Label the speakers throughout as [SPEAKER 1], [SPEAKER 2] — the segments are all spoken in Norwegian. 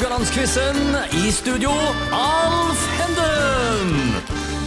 [SPEAKER 1] Haugalandsquizen. I studio, Alf Henden.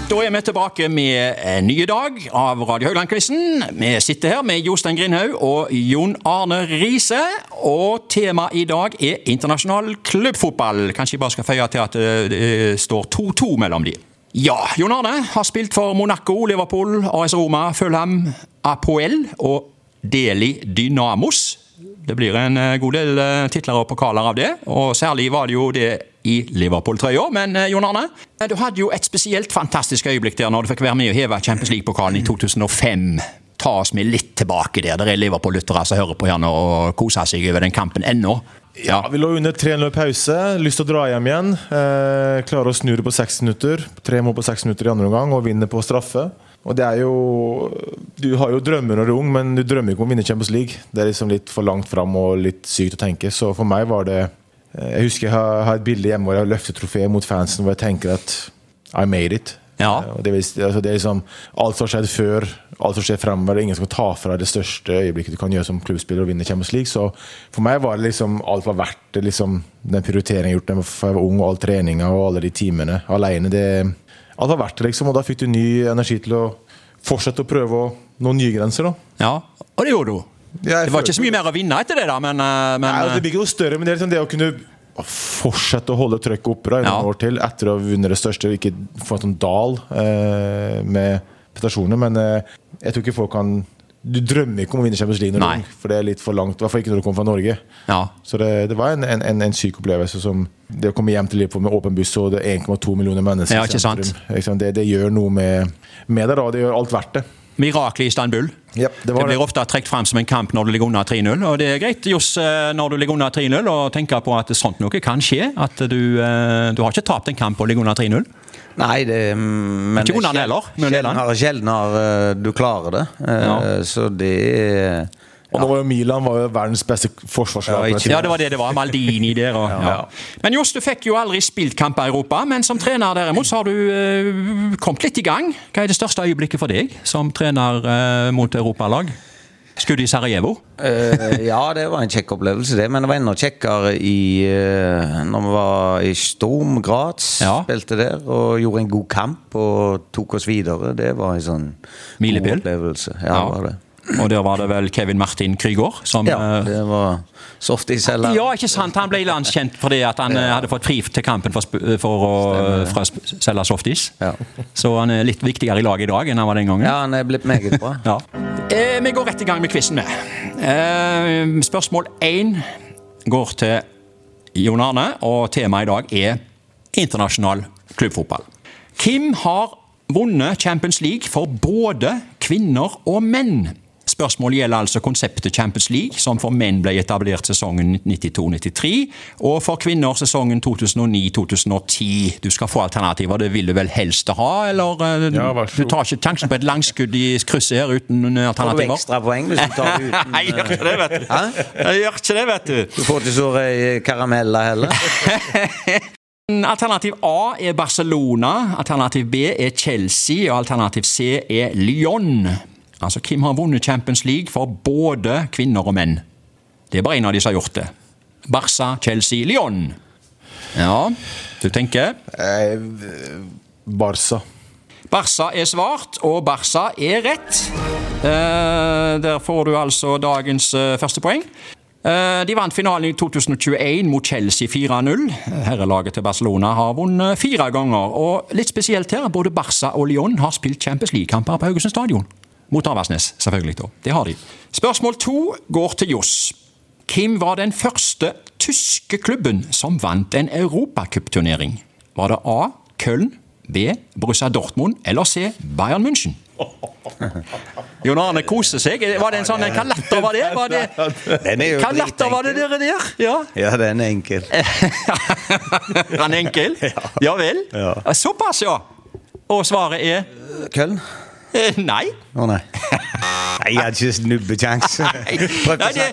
[SPEAKER 2] Da er vi tilbake med en ny dag av Radio Haugland-quizen. Vi sitter her med Jostein Grindhaug og Jon Arne Riise. Og temaet i dag er internasjonal klubbfotball. Kanskje jeg bare skal føye til at det står 2-2 mellom de. Ja, Jon Arne har spilt for Monaco, Liverpool, AS Roma, Fulham, Apoel og Deli Dynamos. Det blir en eh, god del eh, titler og pokaler av det, og særlig var det jo det i Liverpool-trøya. Men eh, Jon Arne, du hadde jo et spesielt fantastisk øyeblikk der når du fikk være med og heve Champions League-pokalen i 2005. Ta oss med litt tilbake der. Det er Liverpool-lyttere som hører på gjerne og koser seg over den kampen ennå.
[SPEAKER 3] Ja, Vi lå under 3-0 pause. Lyst til å dra hjem igjen. Eh, klarer å snu det på seks minutter. Tre mål på seks minutter i andre omgang og vinner på straffe. Og det er jo Du har jo drømmer når du er ung, men du drømmer ikke om å vinne Champions League. Det er liksom litt for langt fram og litt sykt å tenke. Så for meg var det eh, Jeg husker jeg har, et bilde hjemme hvor jeg har løftet trofeet mot fansen, hvor jeg tenker at I made it.
[SPEAKER 2] Ja.
[SPEAKER 3] Eh, det, altså, det er liksom Alt som har skjedd før, alt som skjer fremover. Er ingen som kan ta fra det største øyeblikket du kan gjøre som klubbspiller og vinne Champions League. Så for meg var det liksom alt var verdt det. liksom Den prioriteringen jeg har gjort da jeg var ung, og all treninga og alle de timene alene. Det, alt har vært det, liksom. Og da fikk du ny energi til å fortsette å prøve å nå nye grenser. da
[SPEAKER 2] Ja, og det gjorde du.
[SPEAKER 3] Ja,
[SPEAKER 2] Det var ikke så mye mer å vinne etter det, da, men, eh, men
[SPEAKER 3] Nei, altså, det blir ikke noe større, men det er liksom det å kunne fortsette å holde trøkket oppe da,
[SPEAKER 2] Ja.
[SPEAKER 3] år til etter å ha vunnet det største, og ikke få en sånn dal eh, med prestasjoner. Men eh, jeg tror ikke folk kan Du drømmer ikke om å vinne Champions League når for det er litt for langt. I hvert fall ikke når du kommer fra Norge.
[SPEAKER 2] ja.
[SPEAKER 3] Så det, det var en, en, en, en syk opplevelse. som Det å komme hjem til Liverpool med åpen buss og det er 1,2 millioner mennesker
[SPEAKER 2] Ja, ikke sant.
[SPEAKER 3] sentrum. Det, det gjør noe med, med det. da, Det gjør alt verdt det.
[SPEAKER 2] Mirakelet i Istanbul.
[SPEAKER 3] Ja, det
[SPEAKER 2] Det blir ofte trukket fram som en kamp når du ligger under 3-0. Og det er greit Johs, eh, når du ligger under 3-0 og tenker på at sånt noe kan skje. At du, eh, du har ikke tapt en kamp og ligger under 3-0.
[SPEAKER 4] Nei, det men
[SPEAKER 2] Ikke
[SPEAKER 4] sjel-
[SPEAKER 2] heller,
[SPEAKER 4] sjelden har eh, du klarer det. Eh,
[SPEAKER 2] Ja.
[SPEAKER 4] Så det er
[SPEAKER 3] Og nå var jo Milan var jo verdens beste forsvarslag.
[SPEAKER 4] Ja,
[SPEAKER 2] Ja, det var det det var. Maldini der og ja. Men Johs, du fikk jo aldri spilt kamper i Europa, men som trener derimot så har du uh, kommet litt i gang. Hva er det største øyeblikket for deg som trener uh, mot europalag? Skuddet i Sarajevo?
[SPEAKER 4] uh, Ja, det var en kjekk opplevelse, det. Men det var enda kjekkere i uh, Når vi var i Storm Graz,
[SPEAKER 2] Ja.
[SPEAKER 4] spilte der og gjorde en god kamp og tok oss videre. Det var en sånn
[SPEAKER 2] Milepil.
[SPEAKER 4] god opplevelse. Ja,
[SPEAKER 2] Ja.
[SPEAKER 4] var det.
[SPEAKER 2] Og der var det vel Kevin Martin Krygård som
[SPEAKER 4] Ja,
[SPEAKER 2] eh,
[SPEAKER 4] det var softis eller
[SPEAKER 2] Ja, ikke sant. Han ble landskjent fordi at han ja. hadde fått fri til kampen for, for å fra selge softis.
[SPEAKER 4] Ja.
[SPEAKER 2] Så han er litt viktigere i laget i dag enn han var den gangen.
[SPEAKER 4] Ja, han er blitt meget bra.
[SPEAKER 2] Ja. Eh, vi går rett i gang med quizen. med. Eh, spørsmål én går til Jon Arne, og temaet i dag er internasjonal klubbfotball. Hvem har vunnet Champions League for både kvinner og menn? Spørsmålet gjelder altså konseptet Champions League, som for menn ble etablert sesongen 92-93, og for kvinner sesongen 2009-2010. Du skal få alternativer, det vil du vel helst ha, eller? eh,
[SPEAKER 3] Ja, vær så
[SPEAKER 2] du tar ikke sjansen på et langskudd i krysset her uten
[SPEAKER 4] Får du
[SPEAKER 2] alternativer?
[SPEAKER 4] ekstrapoeng hvis du tar det uten
[SPEAKER 2] Nei, jeg gjør ikke det, vet du.
[SPEAKER 4] Hæ?
[SPEAKER 2] Jeg gjør ikke det, vet du.
[SPEAKER 4] Du får ikke så karameller heller.
[SPEAKER 2] Alternativ A er Barcelona, alternativ B er Chelsea, og alternativ C er Lyon. Altså, hvem har vunnet Champions League for både kvinner og menn? Det er bare en av de som har gjort det. Barca, Chelsea, Lyon. Ja, du tenker?
[SPEAKER 3] Eh, Barca.
[SPEAKER 2] Barca er svart, og Barca er rett. Eh, der får du altså dagens eh, første poeng. Eh, de vant finalen i 2021 mot Chelsea 4-0. Herrelaget til Barcelona har vunnet fire ganger. Og litt spesielt her, både Barca og Lyon har spilt Champions League-kamper på Haugesund stadion. Mot Avaldsnes, selvfølgelig. da. Det har de. Spørsmål to går til Johs. Hvem var den første tyske klubben som vant en europacupturnering? Var det A. Köln, B. Borussia Dortmund eller C. Bayern München? Jon Arne koser seg. Var det en sånn Hva latter var det? Var det
[SPEAKER 4] Den er jo
[SPEAKER 2] hva latter var det dere der? Ja.
[SPEAKER 4] Ja, den er enkel.
[SPEAKER 2] Er enkel? Ja vel?
[SPEAKER 4] Ja.
[SPEAKER 2] Såpass, ja. Og svaret er
[SPEAKER 4] Køln?
[SPEAKER 2] nei.
[SPEAKER 4] Å nei. Nei, jeg hadde ikke snubbekjangs.
[SPEAKER 2] Det, det,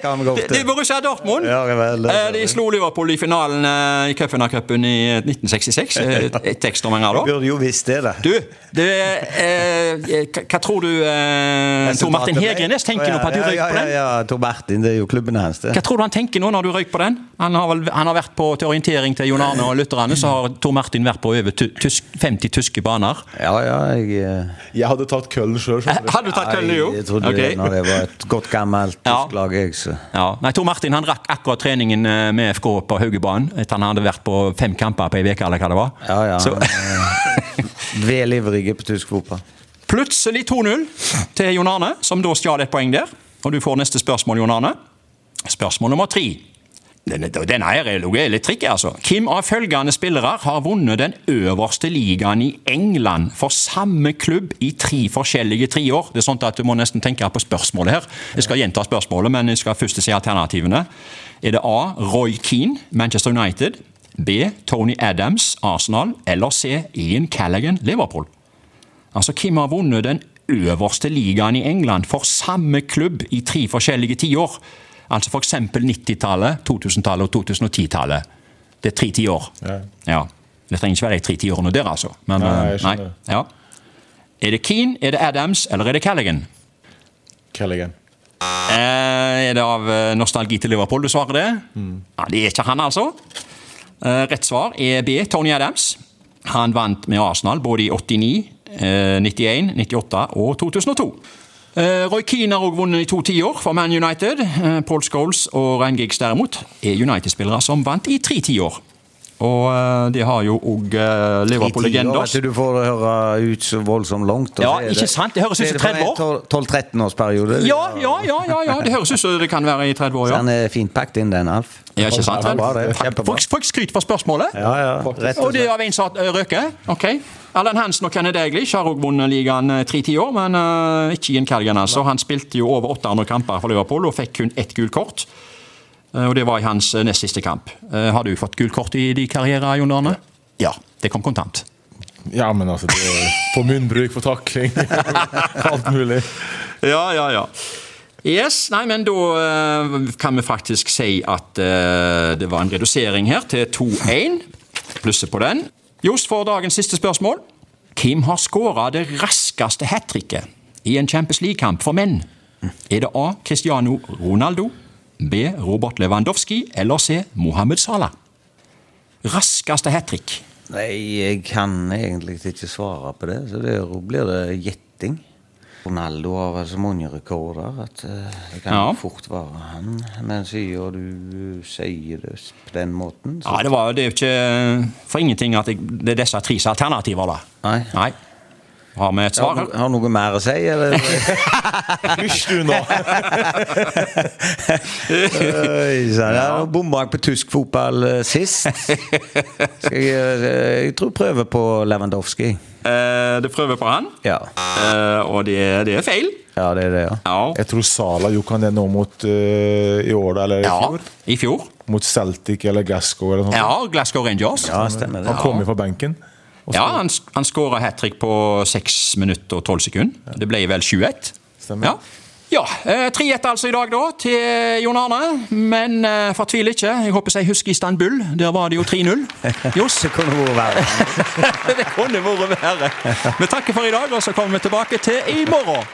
[SPEAKER 2] det er. Borussia Dortmund.
[SPEAKER 4] Ja, vel, det-
[SPEAKER 2] Eh, De slo Liverpool i finalen eh, i Cupena-cupen i 1966. Eh, Et ekstraomganger da.
[SPEAKER 4] Burde jo visst det, da.
[SPEAKER 2] Du, du eh, hva, tror du eh, Tor Martin Hegrenes tenker nå på at du
[SPEAKER 4] ja,
[SPEAKER 2] røyk på den?
[SPEAKER 4] Ja, ja, Tor Martin, det er jo klubben hans, det.
[SPEAKER 2] Hva tror du han tenker nå når du røyk på den? Han har, vel, han har vært på til orientering til Jon Arne og lytterne, så har Tor Martin vært på over tysk, 50 tyske baner.
[SPEAKER 4] Ja, ja, jeg
[SPEAKER 3] Jeg hadde tatt Køllen sjøl.
[SPEAKER 2] Hadde du tatt køllen, jo?
[SPEAKER 4] Jeg trodde
[SPEAKER 2] Ok.
[SPEAKER 4] når det var et godt gammelt tysk lag, jeg, så
[SPEAKER 2] Ja. Nei, Tor Martin han rakk akkurat treningen eh, med FK på Haugebanen etter han hadde vært på fem kamper på ei uke, eller hva det var.
[SPEAKER 4] Ja, ja.
[SPEAKER 2] Så,
[SPEAKER 4] Vel ivrige på tysk fotball.
[SPEAKER 2] plutselig 2-0 til Jon Arne, som da stjal et poeng der. Og du får neste spørsmål, Jon Arne. Spørsmål nummer tre. Denne, denne er litt tricky, altså. Hvem av følgende spillere har vunnet den øverste ligaen i England for samme klubb i tre forskjellige triår? Det er sånn at Du må nesten tenke på spørsmålet her. Jeg skal gjenta spørsmålet, men jeg skal først se alternativene. Er det A. Roy Keane, Manchester United? B. Tony Adams, Arsenal? Eller C. Ian Callaghan, Liverpool? Altså, hvem har vunnet den øverste ligaen i England for samme klubb i tre forskjellige tiår? Altså f.eks. 90-tallet, 2000-tallet og 2010-tallet. Det er tre tiår.
[SPEAKER 3] Ja.
[SPEAKER 2] Ja. Det trenger ikke være de tre tiårene der, altså. Men,
[SPEAKER 3] Nei,
[SPEAKER 2] eh,
[SPEAKER 3] jeg skjønner.
[SPEAKER 2] Ja. Er det Keane, er det Adams eller er det Callaghan?
[SPEAKER 3] Callaghan.
[SPEAKER 2] Eh, er det av eh, nostalgi til Liverpool du svarer det? Ja, det er ikke han, altså. Eh, rett svar er B. Tony Adams. Han vant med Arsenal både i 89, eh, 91, 98 og 2002. Eh, Roy Keane har også vunnet i to tiår for Man United. Eh, Paul Scholes og Rein Giggs derimot er United-spillere som vant i tre tiår. Og de det har jo òg Liverpool-legender.
[SPEAKER 4] Vet du, du får høre ut så voldsomt langt. og
[SPEAKER 2] Ja, ikke sant? Det høres ut som 30 år.
[SPEAKER 4] 12-13-årsperiode.
[SPEAKER 2] Ja, ja, ja, ja, ja, det høres ut som det kan være i 30 år, ja.
[SPEAKER 4] Den er fint pakket inn, den, Alf.
[SPEAKER 2] Ja, ikke sant? Folk, folk skryter for spørsmålet.
[SPEAKER 4] Ja, ja. Rett
[SPEAKER 2] Og det av en som røker. Ok. Allan Hansen og Kenneth Daglish har også vunnet ligaen eh, tre tiår, men eh, ikke en Calgan, altså. Han spilte jo over 800 kamper for Liverpool og fikk kun ett gult kort. Eh, og Det var i hans eh, nest siste kamp. Eh, har du fått gult kort i din karriere, Jon Arne? Ja. Det kom kontant.
[SPEAKER 3] Ja, men altså det er For munnbruk, for takling. Alt mulig.
[SPEAKER 2] Ja, ja, ja. Yes, nei, men Da kan vi faktisk si at det var en redusering her til 2-1. Plusset på den. Johs får dagens siste spørsmål. Hvem har skåra det raskeste hat tricket i en Champions League-kamp for menn? Er det A. Cristiano Ronaldo, B. Robert Lewandowski eller C. Mohammed Salah? Raskeste hat trick.
[SPEAKER 4] Nei, jeg kan egentlig ikke svare på det, så der blir det gjetting. Ronaldo har vel så mange rekorder at eh, det kan
[SPEAKER 2] Ja.
[SPEAKER 4] fort være han. Men siden du sier det på den måten så
[SPEAKER 2] Ja, Det var det er jo ikke for ingenting at jeg, det er disse tre alternativer, da.
[SPEAKER 4] Nei.
[SPEAKER 2] Nei. Har vi et svar?
[SPEAKER 4] Har har noe mer å si, eller?
[SPEAKER 3] Hysj du nå!
[SPEAKER 4] Oi, sann. Jeg har bomma på tysk fotball eh, sist. Skal jeg, eh, jeg tror prøver på Lewandowski.
[SPEAKER 2] Eh, du prøver på han,
[SPEAKER 4] Ja.
[SPEAKER 2] eh, og det, det er feil.
[SPEAKER 4] ja, det er det, ja.
[SPEAKER 2] Ja.
[SPEAKER 3] Jeg tror Sala gjorde han det nå mot uh, i år eller i
[SPEAKER 2] ja.
[SPEAKER 3] fjor.
[SPEAKER 2] I fjor.
[SPEAKER 3] Mot Celtic eller Glasgow eller noe sånt.
[SPEAKER 2] Ja, Glasgow Rangers.
[SPEAKER 4] Ja, stemmer det.
[SPEAKER 3] Han kom jo fra benken.
[SPEAKER 2] Ja, han, han skåra hat trick på 6 minutter og 12 sekunder. Det ble vel 7-1.
[SPEAKER 3] Stemmer.
[SPEAKER 2] Ja. Ja, eh, 3-1 altså i dag da til Jon Arne, men eh, fortvil ikke. Jeg håper jeg husker Istanbul. Der var det jo 3-0. Johs,
[SPEAKER 4] Det kunne vært verre.
[SPEAKER 2] det kunne vært verre. Vi takker for i dag, og så kommer vi tilbake til i morgen.